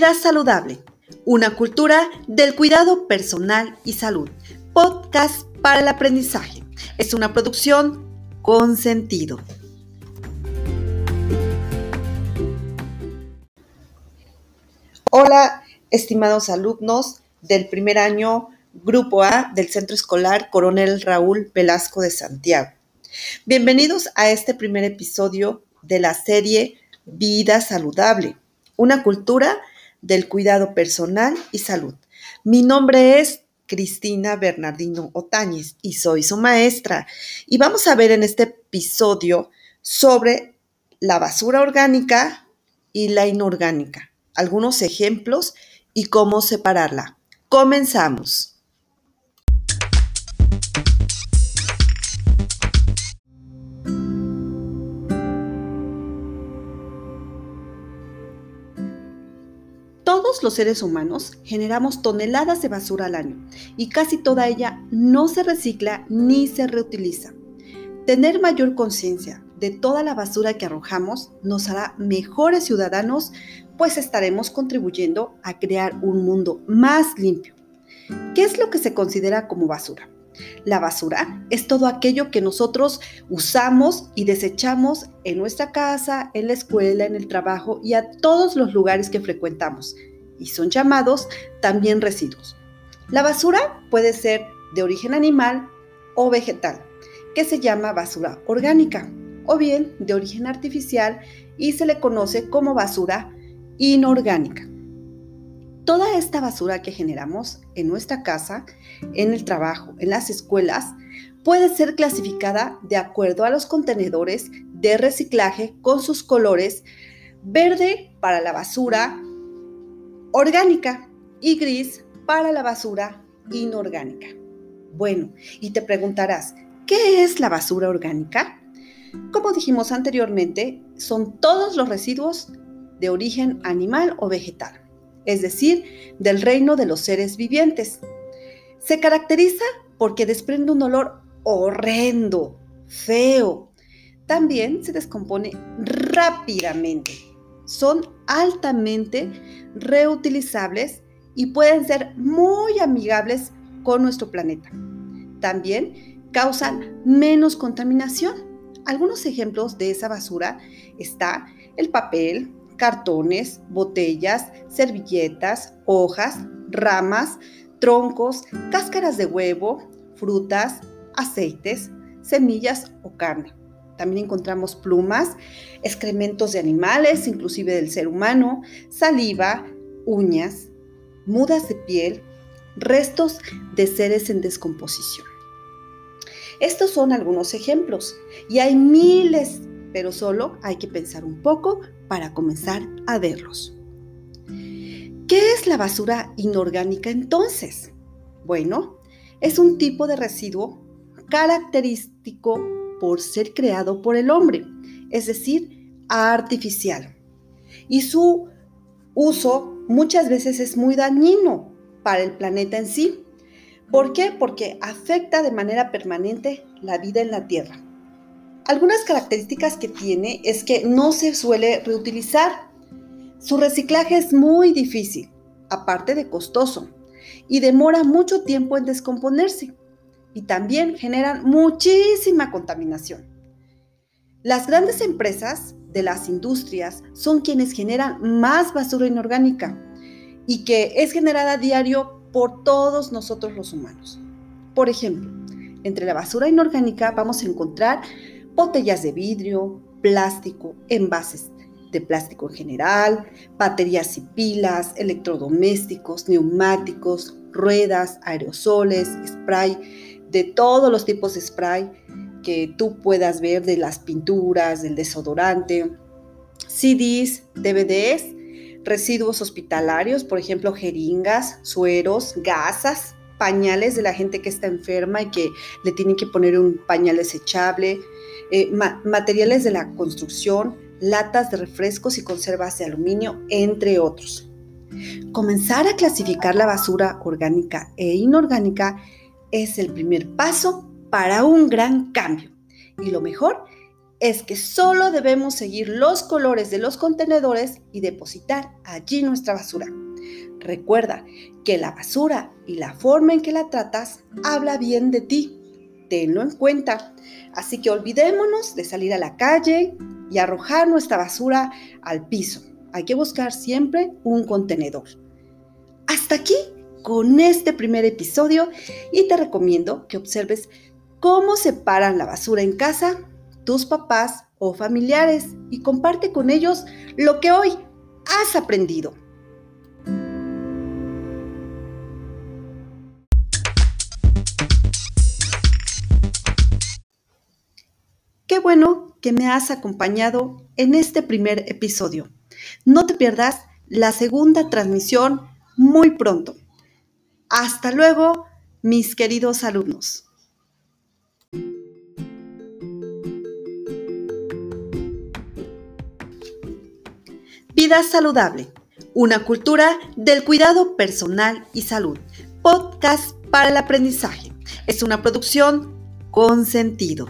Vida saludable, una cultura del cuidado personal y salud. Podcast para el aprendizaje. Es una producción con sentido. Hola, estimados alumnos del primer año Grupo A del Centro Escolar Coronel Raúl Velasco de Santiago. Bienvenidos a este primer episodio de la serie Vida Saludable, una cultura del cuidado personal y salud. Mi nombre es Cristina Bernardino Otañez y soy su maestra. Y vamos a ver en este episodio sobre la basura orgánica y la inorgánica, algunos ejemplos y cómo separarla. Comenzamos. Los seres humanos generamos toneladas de basura al año y casi toda ella no se recicla ni se reutiliza. Tener mayor conciencia de toda la basura que arrojamos nos hará mejores ciudadanos, pues estaremos contribuyendo a crear un mundo más limpio. ¿Qué es lo que se considera como basura? La basura es todo aquello que nosotros usamos y desechamos en nuestra casa, en la escuela, en el trabajo y a todos los lugares que frecuentamos, y son llamados también residuos. La basura puede ser de origen animal o vegetal, que se llama basura orgánica, o bien de origen artificial y se le conoce como basura inorgánica. Toda esta basura que generamos en nuestra casa, en el trabajo, en las escuelas, puede ser clasificada de acuerdo a los contenedores de reciclaje con sus colores verde para la basura orgánica y gris para la basura inorgánica. Bueno, y te preguntarás, ¿qué es la basura orgánica? Como dijimos anteriormente, son todos los residuos de origen animal o vegetal es decir, del reino de los seres vivientes. Se caracteriza porque desprende un olor horrendo, feo. También se descompone rápidamente. Son altamente reutilizables y pueden ser muy amigables con nuestro planeta. También causan menos contaminación. Algunos ejemplos de esa basura está el papel, cartones, botellas, servilletas, hojas, ramas, troncos, cáscaras de huevo, frutas, aceites, semillas o carne. También encontramos plumas, excrementos de animales, inclusive del ser humano, saliva, uñas, mudas de piel, restos de seres en descomposición. Estos son algunos ejemplos y hay miles pero solo hay que pensar un poco para comenzar a verlos. ¿Qué es la basura inorgánica entonces? Bueno, es un tipo de residuo característico por ser creado por el hombre, es decir, artificial. Y su uso muchas veces es muy dañino para el planeta en sí. ¿Por qué? Porque afecta de manera permanente la vida en la Tierra. Algunas características que tiene es que no se suele reutilizar. Su reciclaje es muy difícil, aparte de costoso, y demora mucho tiempo en descomponerse. Y también generan muchísima contaminación. Las grandes empresas de las industrias son quienes generan más basura inorgánica y que es generada a diario por todos nosotros los humanos. Por ejemplo, entre la basura inorgánica vamos a encontrar botellas de vidrio, plástico, envases de plástico en general, baterías y pilas, electrodomésticos, neumáticos, ruedas, aerosoles, spray, de todos los tipos de spray que tú puedas ver, de las pinturas, del desodorante, CDs, DVDs, residuos hospitalarios, por ejemplo, jeringas, sueros, gasas, pañales de la gente que está enferma y que le tienen que poner un pañal desechable, eh, materiales de la construcción, latas de refrescos y conservas de aluminio, entre otros. Comenzar a clasificar la basura orgánica e inorgánica es el primer paso para un gran cambio. Y lo mejor es que solo debemos seguir los colores de los contenedores y depositar allí nuestra basura. Recuerda que la basura y la forma en que la tratas habla bien de ti. Tenlo en cuenta. Así que olvidémonos de salir a la calle y arrojar nuestra basura al piso. Hay que buscar siempre un contenedor. Hasta aquí con este primer episodio y te recomiendo que observes cómo separan la basura en casa tus papás o familiares y comparte con ellos lo que hoy has aprendido. Qué bueno que me has acompañado en este primer episodio. No te pierdas la segunda transmisión muy pronto. Hasta luego, mis queridos alumnos. Vida saludable, una cultura del cuidado personal y salud. Podcast para el aprendizaje. Es una producción con sentido.